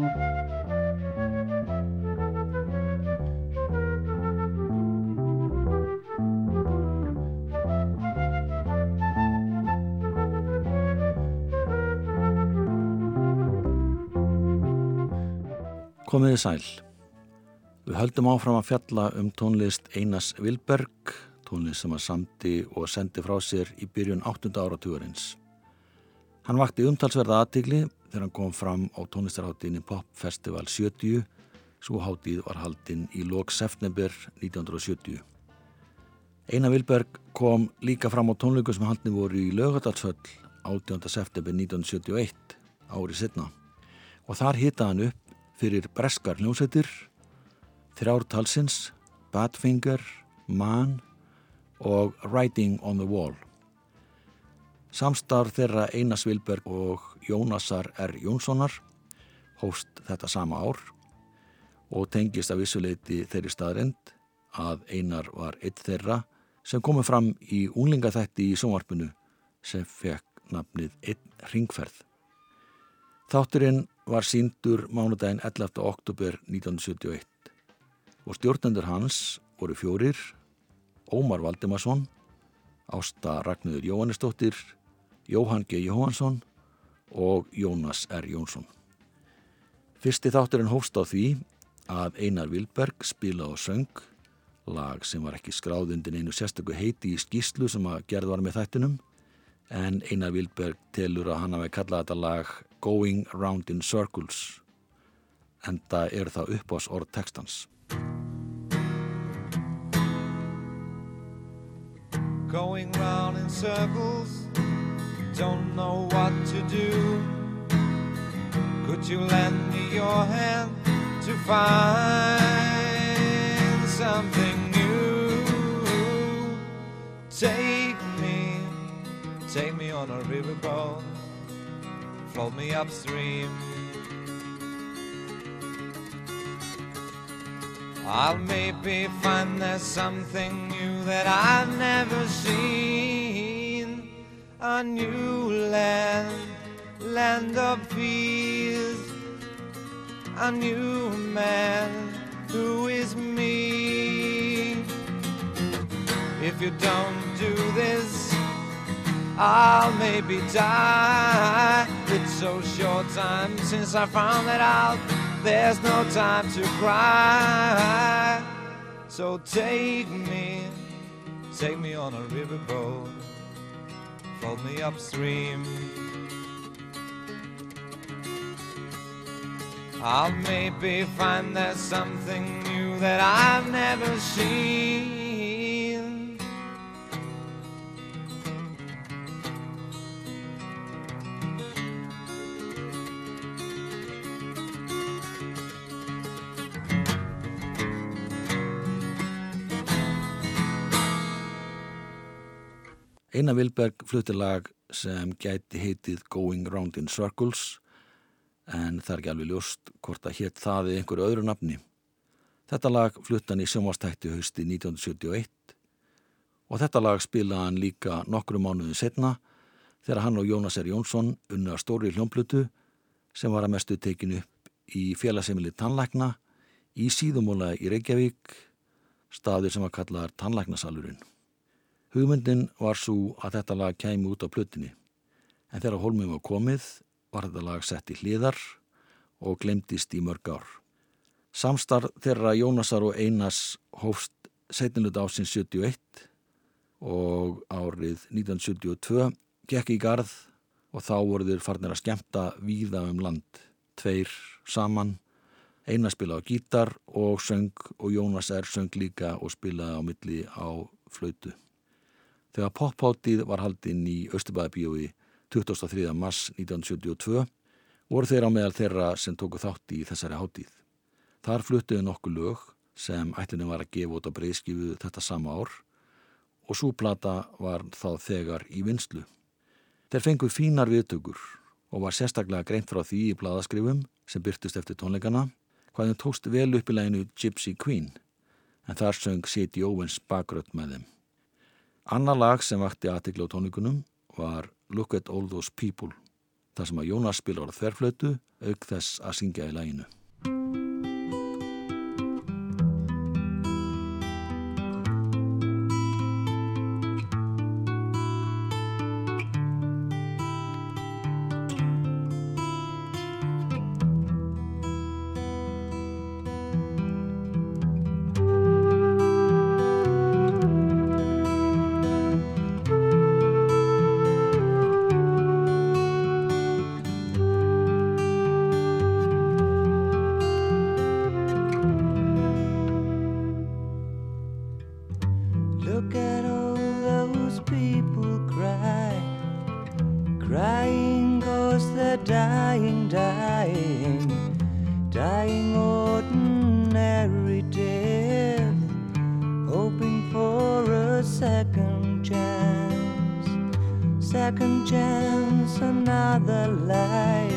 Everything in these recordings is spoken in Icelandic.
Komiði sæl. Við höldum áfram að fjalla um tónlist Einars Vilberg, tónlist sem að samti og sendi frá sér í byrjun 8. áratugurins. Hann vakti umtalsverða aðtigli þegar hann kom fram á tónlistarháttinni Pop Festival 70, svo háttið var haldinn í lok september 1970. Einar Vilberg kom líka fram á tónleikum sem haldni voru í lögadalsföll 18. september 1971, árið setna. Og þar hitta hann upp fyrir breskar hljómsveitir, þrjártalsins, Badfinger, Man og Writing on the Wall. Samstarf þeirra Einas Vilberg og Jónasar R. Jónssonar hóst þetta sama ár og tengist af vissuleiti þeirri staðrind að Einar var eitt þeirra sem komið fram í únlingaþætti í sjónvarpinu sem fekk nafnið Einn ringferð. Þátturinn var síndur mánudaginn 11. oktober 1971 og stjórnendur hans voru fjórir Ómar Valdimarsson Ásta Ragnöður Jóhannesdóttir Jóhann G. Jóhansson og Jónas R. Jónsson Fyrsti þátturinn hófst á því að Einar Vilberg spila og söng lag sem var ekki skráðundin einu sérstöku heiti í skíslu sem að gerð var með þættinum en Einar Vilberg telur að hann hafi kallað þetta lag Going Round in Circles en það eru það upp ás orð textans Going round in circles Don't know what to do. Could you lend me your hand To find something new? Take me Take me on a riverboat Float me upstream. I'll maybe find there's something new that I've never seen. A new land, land of peace. A new man who is me. If you don't do this, I'll maybe die. It's so short time since I found that out. There's no time to cry. So take me, take me on a riverboat, float me upstream. I'll maybe find there's something new that I've never seen. Einar Vilberg flutti lag sem gæti heitið Going Round in Circles en það er ekki alveg ljóst hvort að hétt það eða einhverju öðru nafni. Þetta lag flutti hann í sjónvastætti hausti 1971 og þetta lag spilaði hann líka nokkru mánuðin setna þegar hann og Jónas R. Jónsson unna stóri hljómplutu sem var að mestu tekinu upp í félagsemili Tannlækna í síðumóla í Reykjavík, staður sem var kallaðar Tannlæknasalurinn. Hugmyndin var svo að þetta lag kæmi út á plötinni, en þegar holmum var komið var þetta lag sett í hliðar og glemdist í mörg ár. Samstarf þeirra Jónasar og Einars hófst setnilut ásins 71 og árið 1972 gekk í garð og þá voru þeir farnir að skemta víða um land, tveir saman, Einar spilaði á gítar og söng og Jónas er söng líka og spilaði á milli á flautu. Þegar popháttíð var haldinn í Östubæðabíói 23. mars 1972 voru þeir á meðal þeirra sem tóku þátt í þessari háttíð. Þar fluttuðu nokkuð lög sem ætlinni var að gefa út á breyðskifu þetta sama ár og súplata var þá þegar í vinslu. Þeir fenguð fínar viðtökur og var sérstaklega greint frá því í bladaskrifum sem byrtust eftir tónleikana hvaðum tókst vel upp í læginu Gypsy Queen en þar söng Sadie Owens bakrött með þeim. Anna lag sem vakti aðtikla á tónleikunum var Look at All Those People þar sem að Jónas spilar á þverflötu auk þess að syngja í læginu. Dying, dying, dying ordinary death, hoping for a second chance, second chance, another life.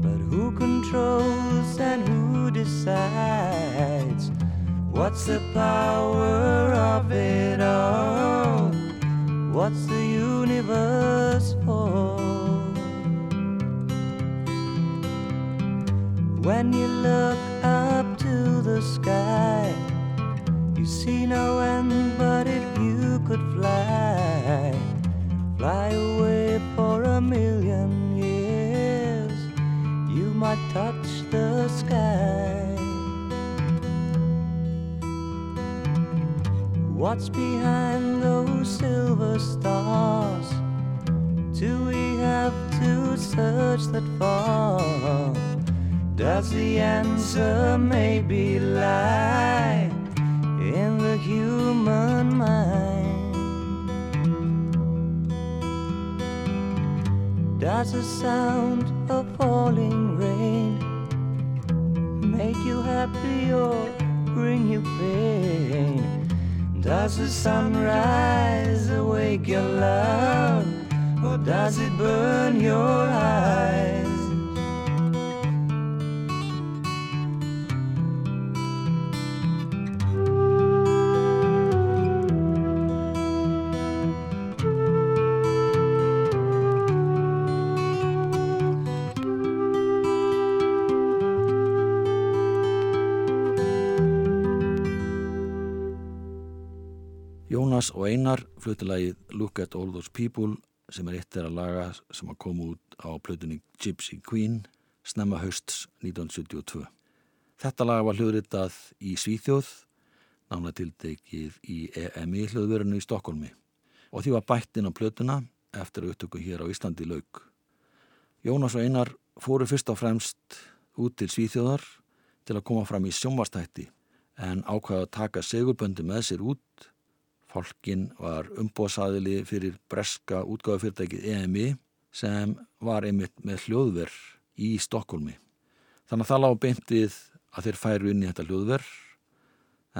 But who controls and who decides? What's the power of it all? What's the universe for? When you look up to the sky, you see no end, but if you could fly, fly away for a million years, you might touch the sky. What's behind those silver stars? Do we have to search that far? Does the answer maybe lie in the human mind? Does the sound of falling rain make you happy or bring you pain? Does the sunrise awake your love, or does it burn your eyes? Og Einar flutilagið Look at all those people sem er eitt þeirra laga sem að koma út á plötunni Gypsy Queen snemma hausts 1972. Þetta laga var hljóðritað í Svíþjóð, nánatildekið í EMI hljóðverðinu í Stokkólmi og því var bætt inn á plötuna eftir að upptöku hér á Íslandi lauk. Jónas og Einar fóru fyrst og fremst út til Svíþjóðar til að koma fram í sjónvastætti en ákvaða að taka segurböndi með sér út Fólkin var umbóðsaðili fyrir breska útgáðufyrirtækið EMI sem var einmitt með hljóðverð í Stokkólmi. Þannig að það lág beint við að þeir færu inn í þetta hljóðverð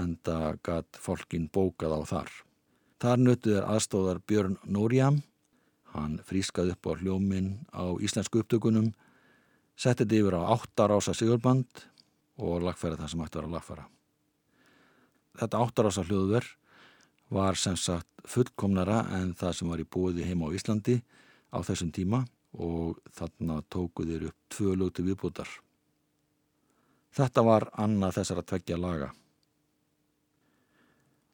en það gatt fólkin bókað á þar. Þar nöttu þeir aðstóðar Björn Nóriam, hann frískaði upp á hljómin á íslensku upptökunum, settið yfir á áttarása sigurband og lagfæra það sem ætti að vera að lagfæra. Þetta áttarása hljóðverð var sem sagt fullkomnara en það sem var í bóði heima á Íslandi á þessum tíma og þarna tóku þeir upp tvö lögti viðbútar. Þetta var annað þessara tveggja laga.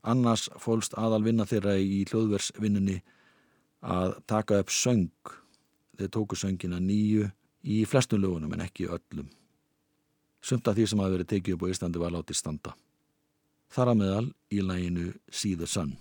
Annars fólst aðal vinna þeirra í hljóðversvinnunni að taka upp söng. Þeir tóku söngina nýju í flestum lögunum en ekki öllum. Sumt af því sem hafi verið tekið upp á Íslandi var látið standa. Þar að meðal í læginu See the Sun.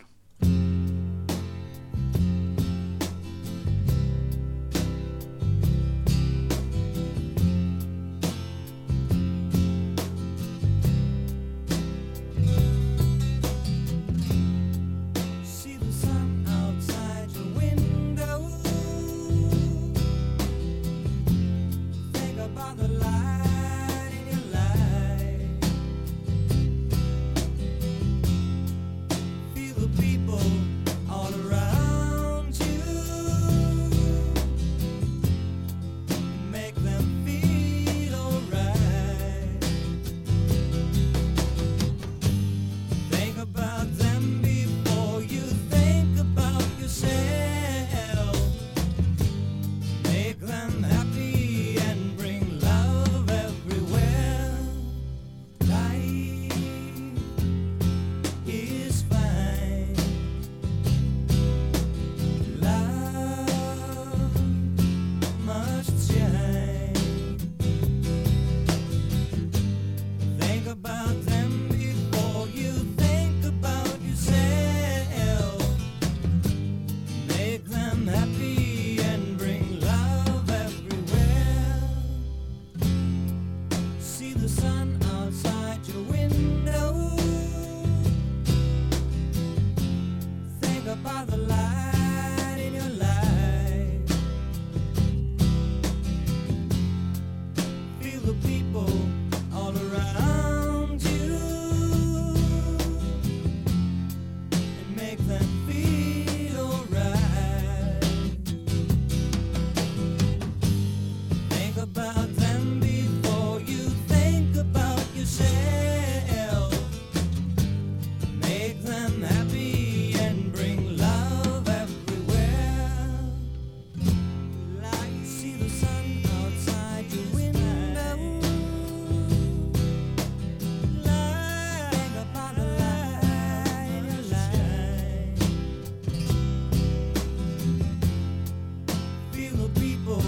feel the people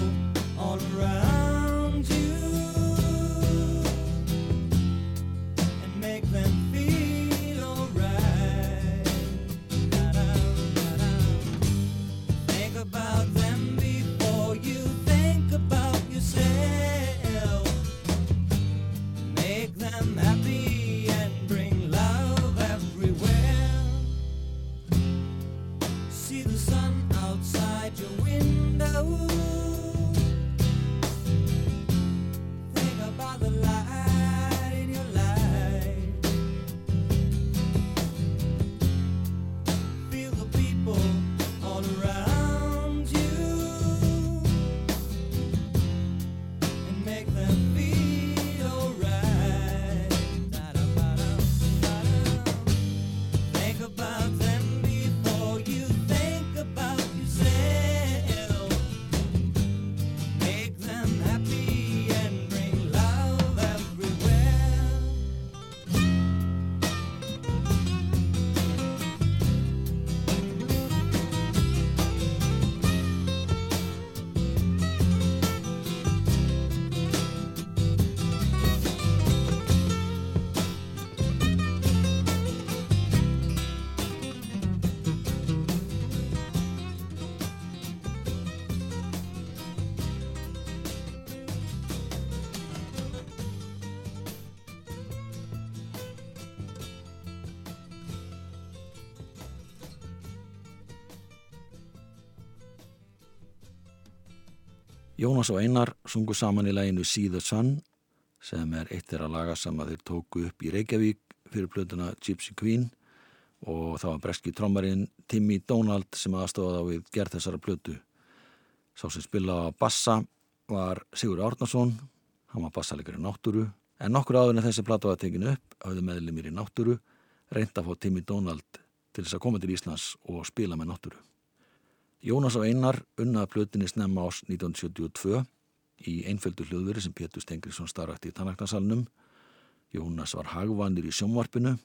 all around. Jónas og Einar sungu saman í læginu See the Sun sem er eitt þeirra laga sem að þeir tóku upp í Reykjavík fyrir plötuna Gypsy Queen og það var breski trommarinn Timmy Donald sem aðstofað á við gerð þessara plötu. Sá sem spila á bassa var Sigur Árnason, hann var bassalegur í náttúru en nokkur áður en þessi plata var tekinu upp hafði meðlumir í náttúru reynda að fá Timmy Donald til þess að koma til Íslands og spila með náttúru. Jónas og Einar unnaði plötinni snemma ás 1972 í einföldu hljóðveri sem Pétur Stengriðsson starfætti í tannaknarsalunum. Jónas var hagvanir í sjónvarpinu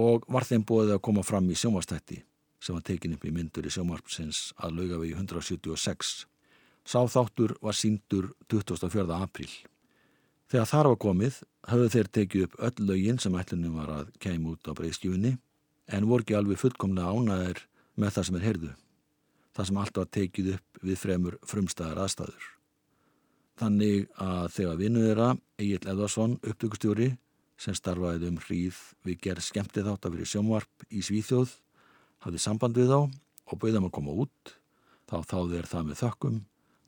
og var þeim bóðið að koma fram í sjónvarstætti sem var tekin upp í myndur í sjónvarpsins að laugavegi 176. Sáþáttur var síndur 24. apríl. Þegar þar var komið hafðu þeir tekið upp öll lögin sem ætlunum var að kæma út á breyðskjöfunni en voru ekki alveg fullkomlega ánaðir með það sem er heyrðu það sem alltaf tekið upp við fremur frumstæðar aðstæður. Þannig að þegar vinnuð þeirra, Egil Edvarsson, upptökustjóri, sem starfaði um hríð við gerð skemmtið þátt að verið sjómvarp í Svíþjóð, hafði samband við þá og bauði þeim að koma út, þá þáði þeir það með þökkum,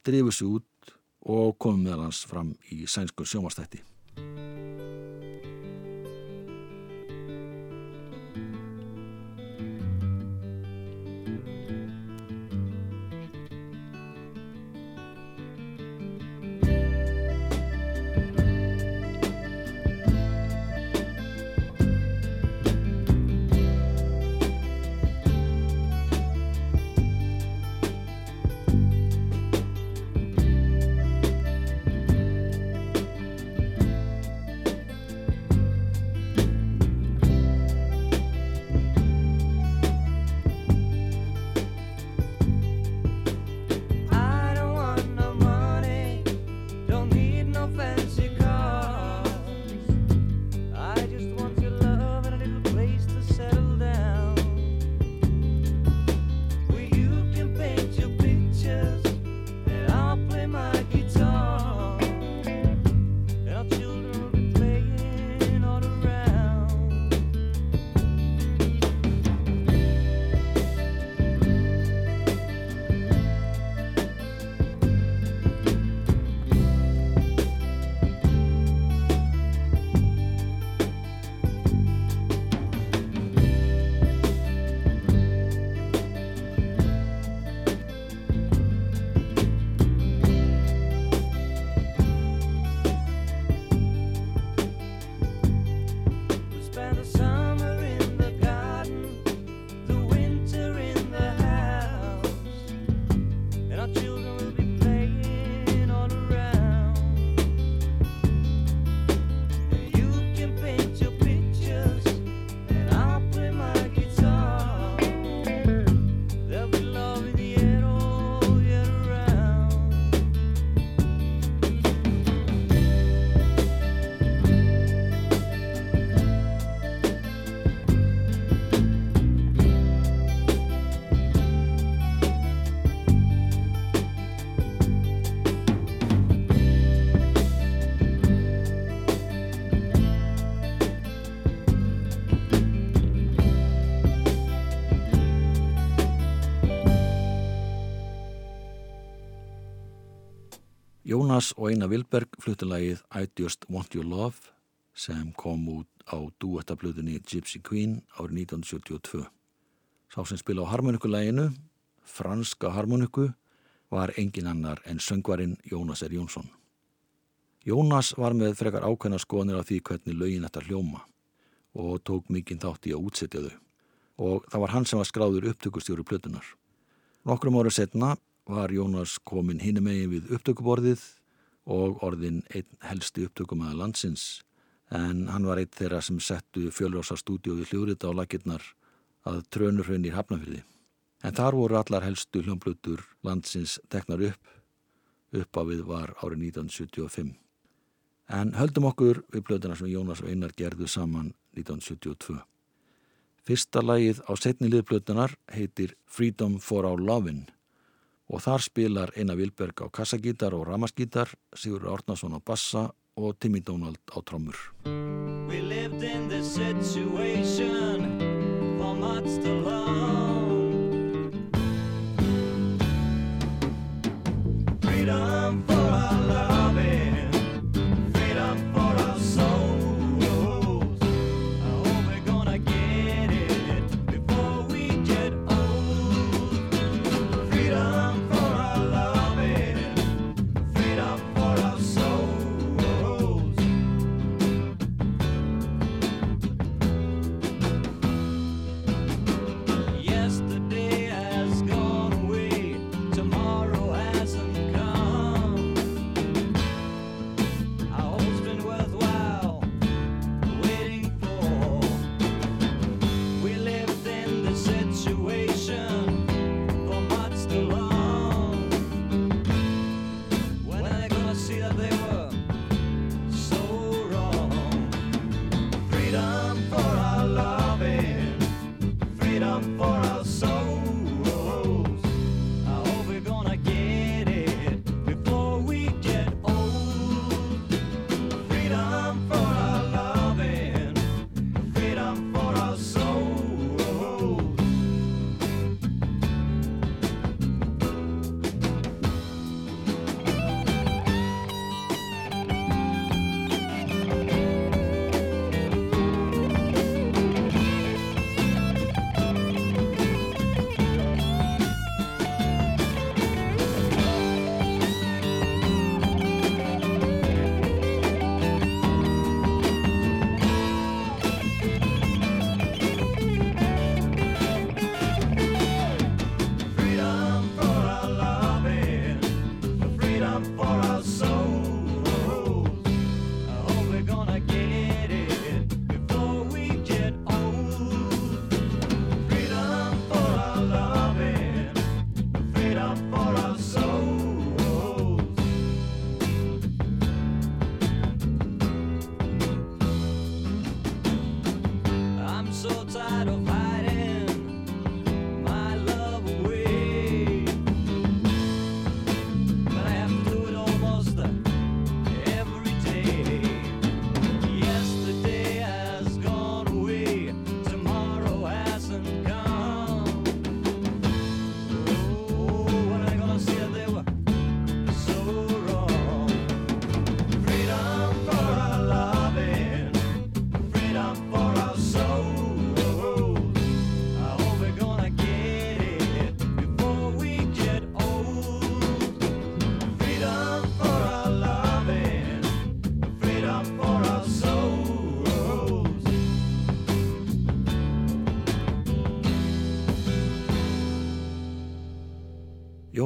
drifið sér út og komið meðal hans fram í sænskur sjómarstætti. Jónas og Einar Vilberg fluttilagið I Just Want Your Love sem kom út á duettablöðunni Gypsy Queen árið 1972. Sá sem spila á harmonikulæginu, franska harmoniku, var engin annar en söngvarinn Jónas R. Jónsson. Jónas var með frekar ákveðna skoðanir af því hvernig lögin þetta hljóma og tók mikinn þátt í að útsetja þau og það var hann sem var skráður upptökustjóru plötunar. Nokkrum ára setna var Jónas komin hinum megin við upptökuborðið og orðin einn helsti upptökumæða landsins en hann var einn þeirra sem settu fjölrása stúdíói hljóðrita á lakirnar að trönurhraun í Hafnafjörði. En þar voru allar helstu hljómblutur landsins teknar upp. Uppafið var árið 1975. En höldum okkur við blöðuna sem Jónas og Einar gerðu saman 1972. Fyrsta lagið á setni liðblöðunar heitir Freedom for Our Lovin' og þar spilar Einar Vilberg á kassagítar og ramaskítar, Sigur Árnason á bassa og Timmy Donald á trommur. We lived in this situation for much too long.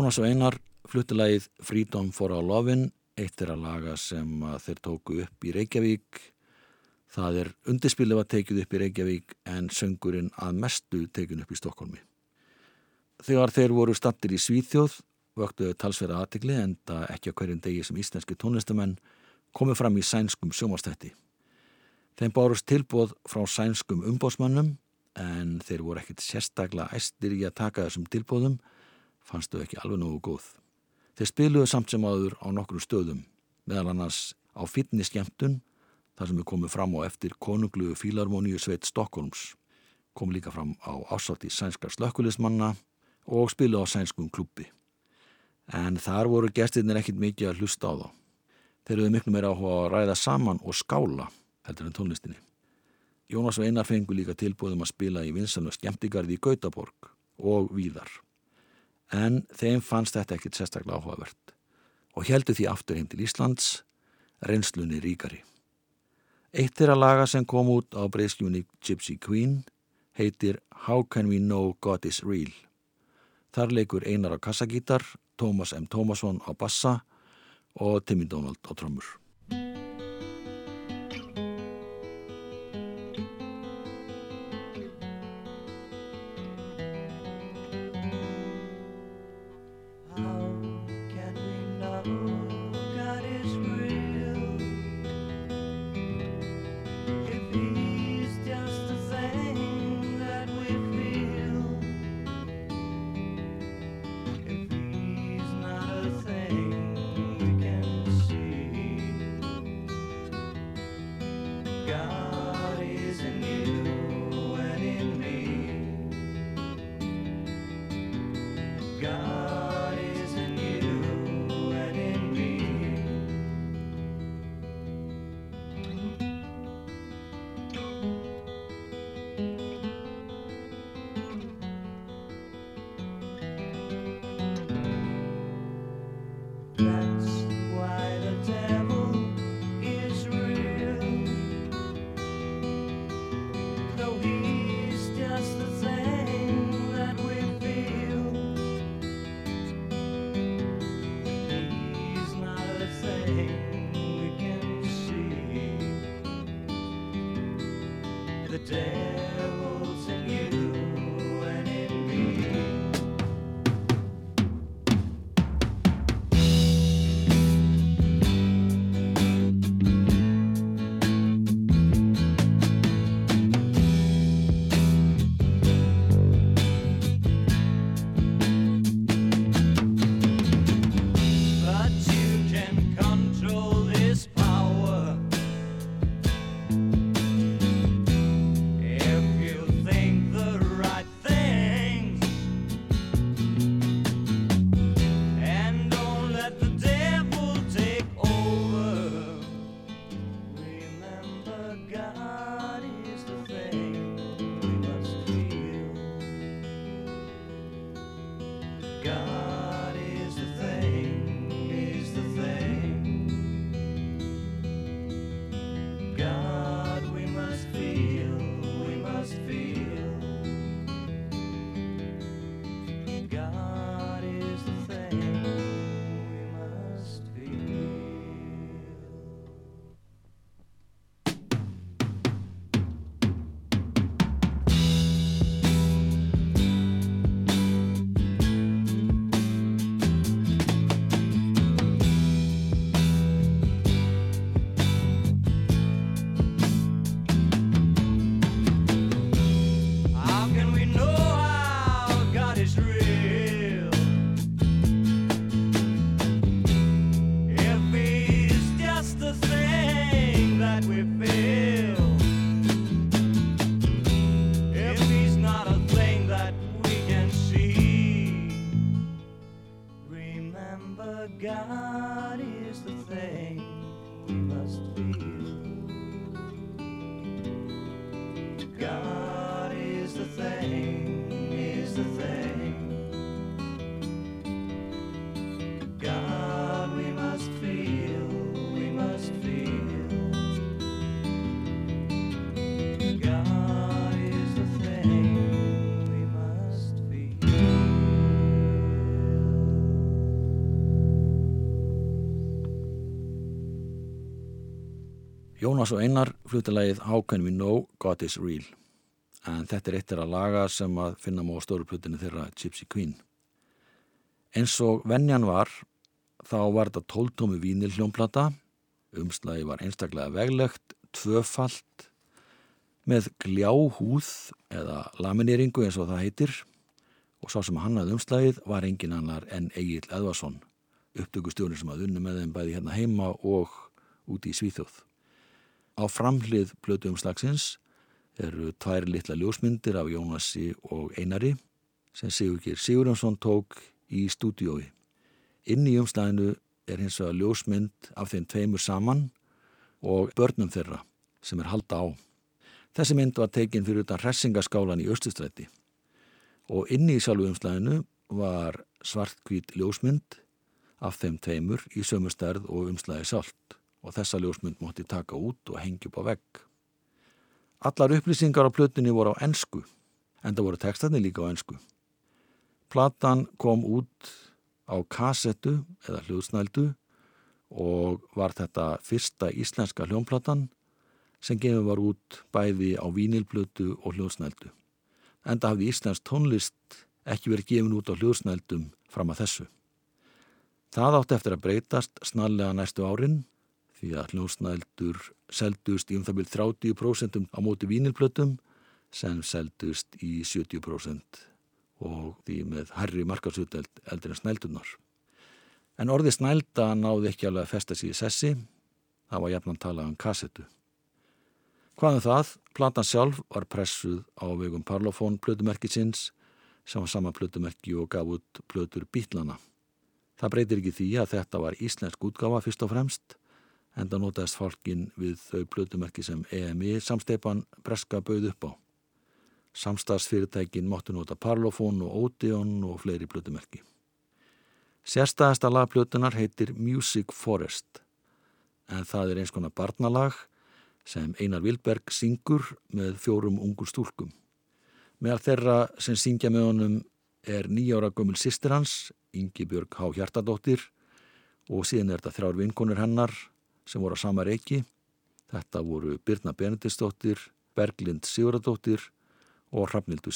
Jónas og Einar fluttilagið Freedom for Our Lovin', eitt er að laga sem að þeir tóku upp í Reykjavík. Það er undirspilið var tekið upp í Reykjavík en söngurinn að mestu tekið upp í Stokkólmi. Þegar þeir voru stattir í Svíþjóð vöktuðu talsverða aðtegli en það ekki á hverjum degi sem íslenski tónlistamenn komið fram í sænskum sjómastætti. Þeim bárust tilbóð frá sænskum umbósmannum en þeir voru ekkit sérstaklega æstir í að taka þessum tilbóðum fannst þau ekki alveg nógu góð. Þeir spiluðu samt sem áður á nokkrum stöðum, meðal annars á fitni skemmtun, þar sem við komum fram á eftir konungluðu fílarmoníu sveit Stokkólms, kom líka fram á ásátt í sænskar slökkulismanna og spiluðu á sænskum klubbi. En þar voru gestirnir ekkit mikið að hlusta á þá. Þeir eru miklu meira áhuga að ræða saman og skála heldur en tónlistinni. Jónas og Einar fengu líka tilbúðum að spila í vinsanlu skemmtigarði í Gautaborg og víðar. En þeim fannst þetta ekkit sérstaklega áhugavert og heldu því aftur heim til Íslands reynslunni ríkari. Eitt er að laga sem kom út á breyskjunni Gypsy Queen heitir How Can We Know God Is Real. Þar leikur einar á kassagítar, Tómas M. Tómasson á bassa og Timmy Donald á trömmur. Jónas og Einar flutilagið How Can We Know God Is Real en þetta er eittir að laga sem að finna mjög stóru plutinu þeirra Gypsy Queen. Eins og vennjan var þá var þetta tóltómi vínil hljómplata umslagi var einstaklega veglegt tvöfalt með gljáhúð eða lamineringu eins og það heitir og sá sem hann hafði umslagið var engin annar en Egil Edvarsson upptökustjónir sem hafði unni með þeim bæði hérna heima og úti í Svíþjóð. Á framhlið blötu umslagsins eru tvær litla ljósmyndir af Jónasi og Einari sem Sigurkir Sigurjónsson tók í stúdiói. Inn í umslaginu er hins vegar ljósmynd af þeim tveimur saman og börnum þeirra sem er halda á. Þessi mynd var tekin fyrir utan hressingaskálan í Östustræti og inni í sjálfu umslæðinu var svartkvít ljósmynd af þeim tveimur í sömu stærð og umslæði salt og þessa ljósmynd mótti taka út og hengja upp á vegg. Allar upplýsingar á plötunni voru á ennsku en það voru textarnir líka á ennsku. Platan kom út á kassettu eða hljóðsnældu og var þetta fyrsta íslenska hljónplatan sem gefið var út bæði á vínilblötu og hljóðsnældu. Enda hafði íslensk tónlist ekki verið gefin út á hljóðsnældum fram að þessu. Það átti eftir að breytast snallega næstu árin því að hljóðsnældur seldust í um það byrð 30% á móti vínilblötum sem seldust í 70% og því með herri markarsuteld eldir en snældunar. En orði snælda náði ekki alveg að festa sér í sessi, það var jafnan talað um kassetu. Hvaðan um það, platan sjálf var pressuð á vegum Parlophone plötumerkisins sem var sama plötumerki og gaf út plötur bítlana. Það breytir ekki því að þetta var íslensk útgafa fyrst og fremst en það notaðist fólkin við þau plötumerki sem EMI samsteipan breska bauð upp á. Samstagsfyrirtækin móttu nota Parlophone og Odeon og fleiri plötumerki. Sérstæðasta lagplötunar heitir Music Forest en það er eins konar barnalag sem Einar Vilberg syngur með fjórum ungur stúlkum. Meðal þeirra sem syngja með honum er nýjára gömul sýstir hans, Ingi Björg Há Hjartadóttir og síðan er þetta þrjár vinkonur hennar sem voru á sama reiki. Þetta voru Birna Benedistóttir, Berglind Siguradóttir og Hrafnildur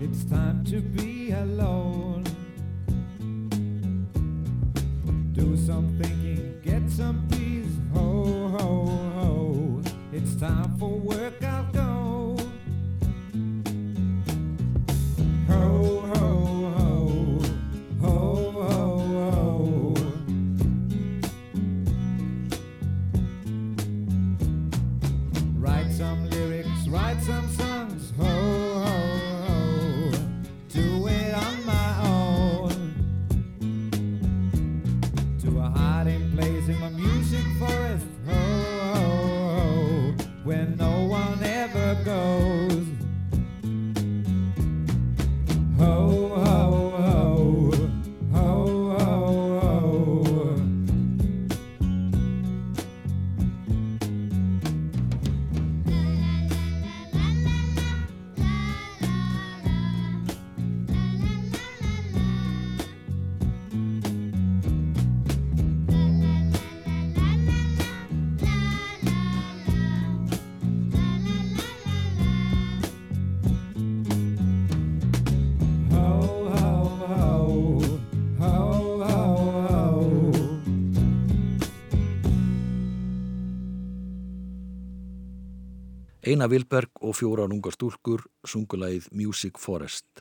it's time to be alone. Do some thinking, some peace. Ho, ho, ho, it's time for work. Eina Vilberg og fjórar ungar stúlkur sungulægið Music Forest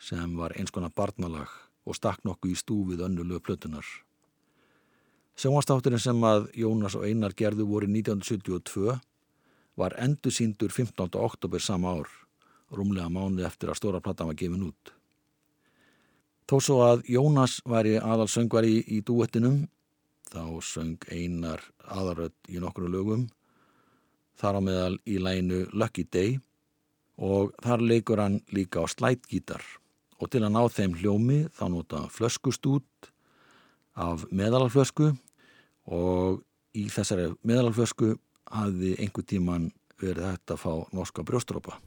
sem var eins konar barnalag og stakk nokkuð í stúfið önnulegu plötunar. Sjónvastátturinn sem að Jónas og Einar gerðu voru 1972 var endur síndur 15. oktober sama ár, rúmlega mánuð eftir að stóra platan var gefin út. Þó svo að Jónas væri aðal söngvari í dúettinum, þá söng Einar aðarödd í nokkru lögum, þar á meðal í læginu Lucky Day og þar leikur hann líka á slætgítar og til að ná þeim hljómi þá nota flöskustút af meðalalflösku og í þessari meðalalflösku hafði einhver tíman verið hægt að fá norska brjóstrópa.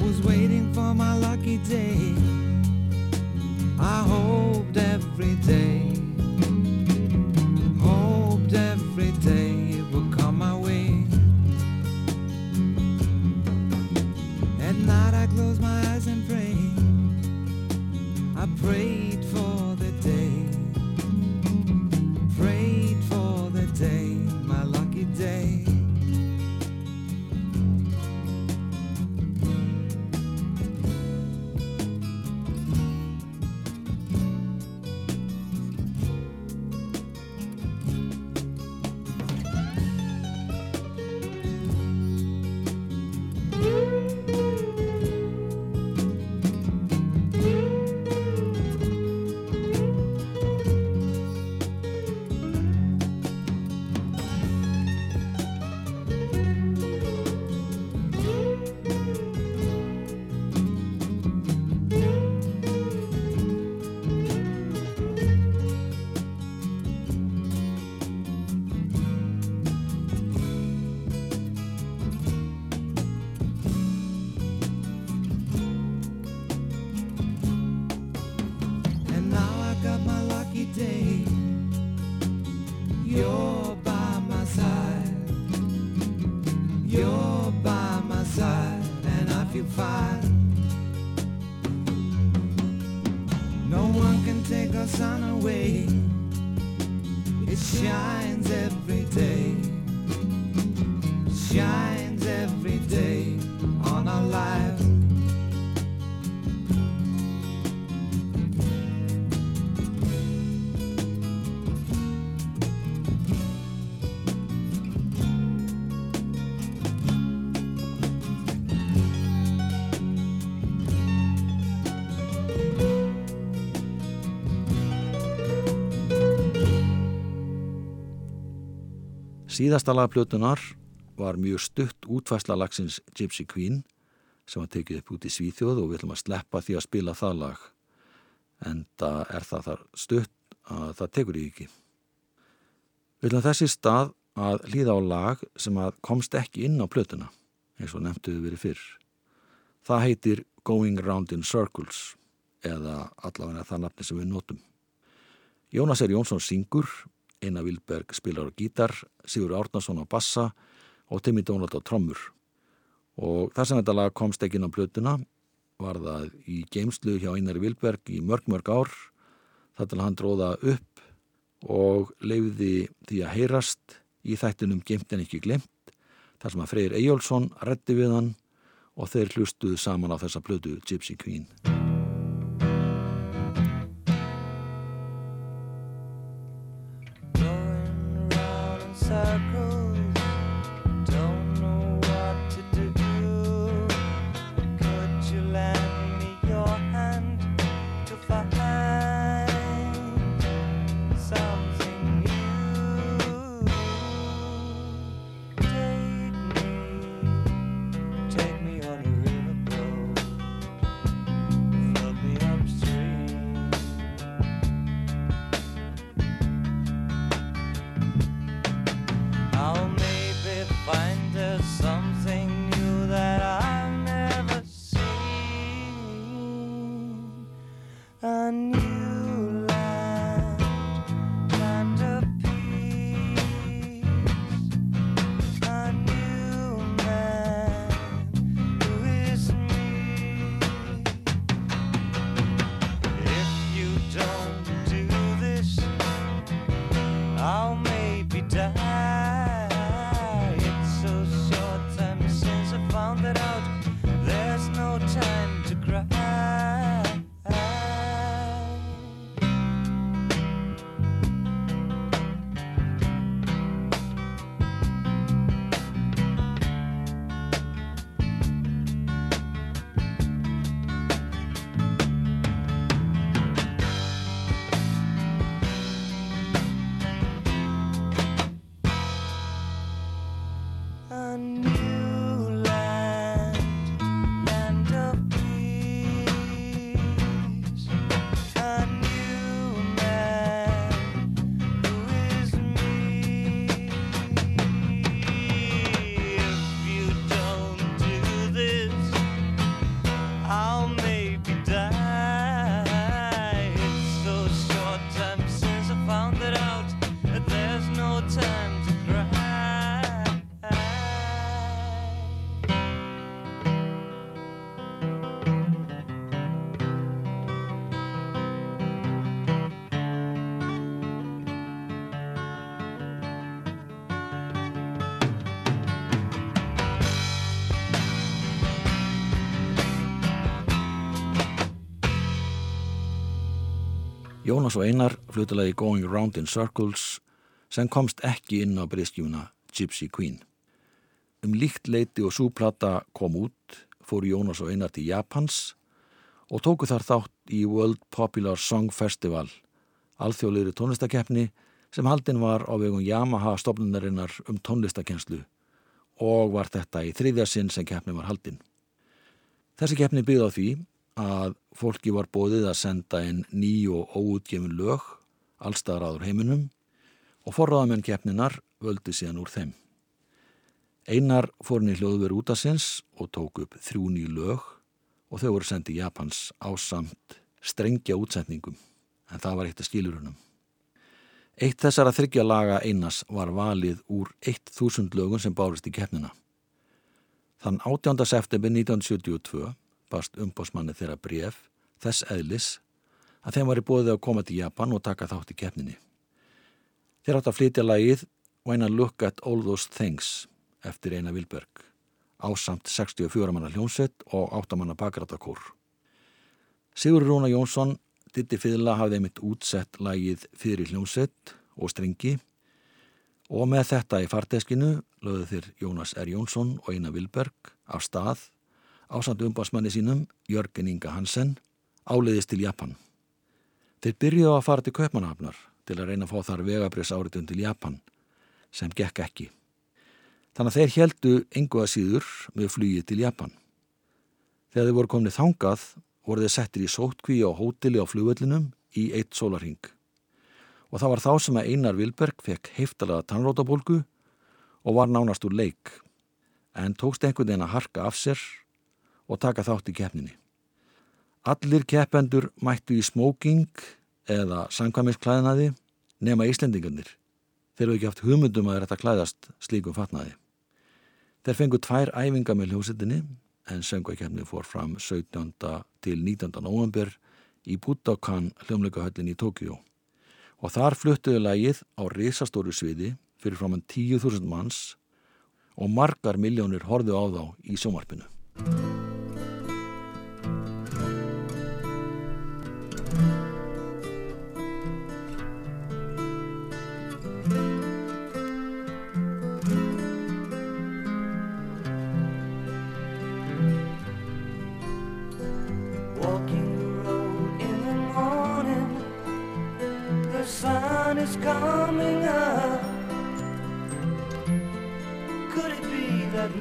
Was waiting for my lucky day. I hoped every day, You're by my side. You're by my side, and I feel fine. No one can take our sun away. It shines every day. Síðasta lagplötunar var mjög stutt útfæsla lagsins Gypsy Queen sem var tekið upp út í Svíþjóð og við ætlum að sleppa því að spila það lag en það er það þar stutt að það tekur í ekki. Við ætlum þessi stað að líða á lag sem að komst ekki inn á plötuna eins og nefntuðu verið fyrr. Það heitir Going Round in Circles eða allavega það nafni sem við notum. Jónas er Jónsson syngur Einar Vilberg spilar á gítar, Sigur Árnason á bassa og Timmy Donald á trommur. Og þar sem þetta lag komst ekki inn á blötuna var það í geimslu hjá Einar Vilberg í mörg mörg ár þar til hann dróða upp og leiði því að heyrast í þættinum Geimt en ekki glemt þar sem að Freyr Eyjólfsson reddi við hann og þeir hlustuðu saman á þessa blödu Gypsy Queen. Jónas og Einar flutulegi Going Round in Circles sem komst ekki inn á breyskjúna Gypsy Queen. Um líkt leiti og súplata kom út fóru Jónas og Einar til Japans og tóku þar þátt í World Popular Song Festival alþjóðlegri tónlistakeppni sem haldin var á vegum Yamaha stofnunarinnar um tónlistakenslu og var þetta í þriðja sinn sem keppni var haldin. Þessi keppni byggði á því að fólki var bóðið að senda inn ný og óutgefin lög allstaðar áður heiminum og forraðamenn keppninar völdu síðan úr þeim. Einar fór inn í hljóðveru útasins og tók upp þrjú ný lög og þau voru sendið Japans á samt strengja útsendingum en það var eitt af skilurunum. Eitt þessara þryggja laga einas var valið úr 1000 lögum sem bárist í keppnina. Þann 18. september 1972 bast umbósmanni þeirra bref þess eðlis að þeim var í bóðið að koma til Japan og taka þátt í keppninni. Þeir átt að flytja lagið When I Look at All Those Things eftir Einar Vilberg ásamt 64 manna hljónsett og 8 manna bakrættakór. Sigur Rúna Jónsson, ditti fyrla hafði einmitt útsett lagið fyrir hljónsett og stringi og með þetta í farteskinu lögðu þeir Jónas R. Jónsson og Einar Vilberg af stað ásamt umbásmanni sínum Jörgen Inga Hansen áleiðist til Japan. Þeir byrjuðu að fara til Kaupmannhafnar til að reyna að fá þar vegabrís áritun til Japan sem gekk ekki. Þannig að þeir heldu engu að síður með flugið til Japan. Þegar þeir voru komnið þangað voru þeir settir í sótkví á hóteli á flugvellinum í eitt sólarhing. Og það var þá sem að Einar Vilberg fekk heiftalega tannrótabólgu og var nánast úr leik en tókst einhvern veginn að harka af sér og taka þátt í keppninni. Allir keppendur mættu í smóking eða sangkvæmisklæðnaði nema Íslendingarnir. Þeir eru ekki haft hugmyndum að þetta klæðast slíkum fatnaði. Þeir fengu tvær æfinga með hljósettinni en söngvækjefni fór fram 17. til 19. november í Budokan hljómleikahöllin í Tókjó og þar fluttuðu lægið á risastóru sviði fyrir framann 10.000 manns og margar miljónir horðu á þá í sjómarpinu.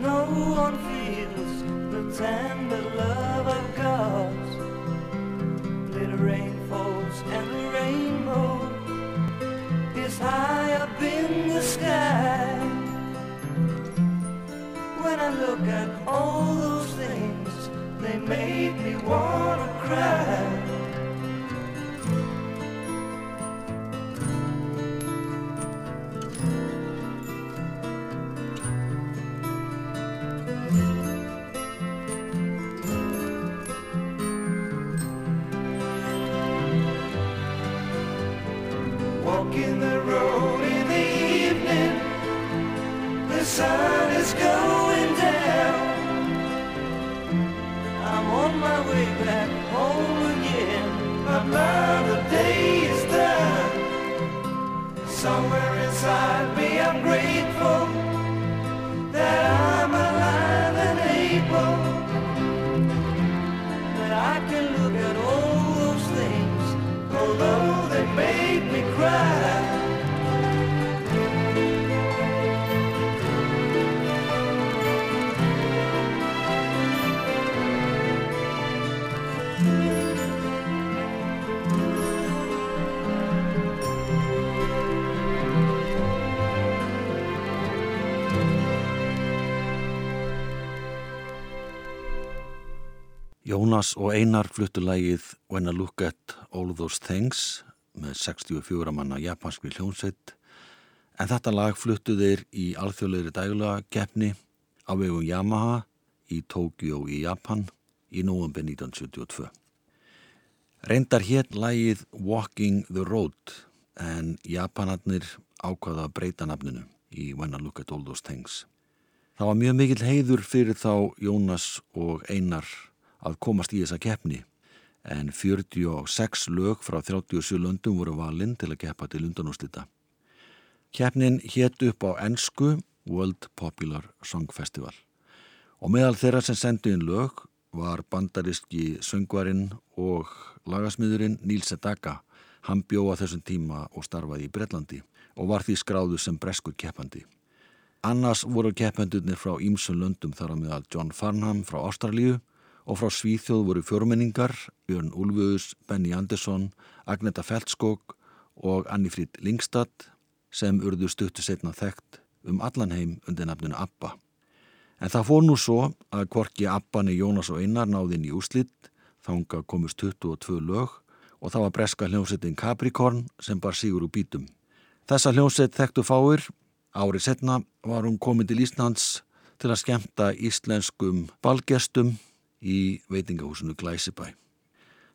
No one feels the tender love of God. Little rain falls and the rainbow is high up in the sky. When I look at all those things, they make me wanna cry. Jónas og Einar fluttu lægið When I Look at All Those Things með 64 manna japanski hljónsveit en þetta lag fluttu þeir í alþjóðleiri dægulega keppni á vegum Yamaha í Tókjó í Japan í nóvember 1972. Reyndar hétt lægið Walking the Road en Japanarnir ákvaða að breyta nafninu í When I Look at All Those Things. Það var mjög mikill heiður fyrir þá Jónas og Einar að komast í þessa keppni en 46 lög frá 37 löndum voru valinn til að keppa til undanústita. Keppnin hétt upp á ennsku World Popular Song Festival og meðal þeirra sem sendu inn lög var bandariski söngvarinn og lagasmiðurinn Níl Sedaka. Hann bjóða þessum tíma og starfaði í Breitlandi og var því skráðu sem breskur keppandi. Annars voru keppendurnir frá Ímsun löndum þar á meðal John Farnham frá Ástralíu og frá Svíþjóð voru fjórmenningar, Björn Úlfus, Benny Andersson, Agneta Feldskog og Annifrid Lingstad sem urðu stuttu setna þekkt um allan heim undir nafninu Abba. En það fór nú svo að kvorki Abbanni Jónas og Einar náðinn í úslitt, þánga komust 22 lög og það var breska hljómsettin Capricorn sem bar sigur úr bítum. Þessa hljómsett þekktu fáir, árið setna var hún komin til Íslands til að skemta íslenskum balgestum í veitingahúsinu Glæsibæ.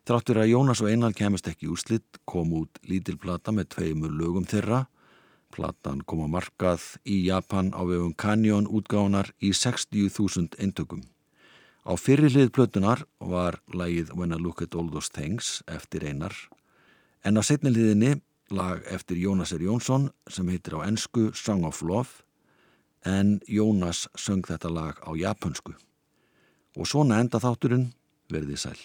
Þráttur að Jónas og Einar kemist ekki úrslitt kom út lítil plata með tveimur lögum þeirra. Platan kom á markað í Japan á vegum Canyon útgáðunar í 60.000 eintökum. Á fyrri hlið plötunar var lagið When I Look at All Those Things eftir Einar en á setni hliðinni lag eftir Jónas R. Jónsson sem heitir á ennsku Song of Love en Jónas söng þetta lag á japansku. Og svona enda þátturinn verði sæl.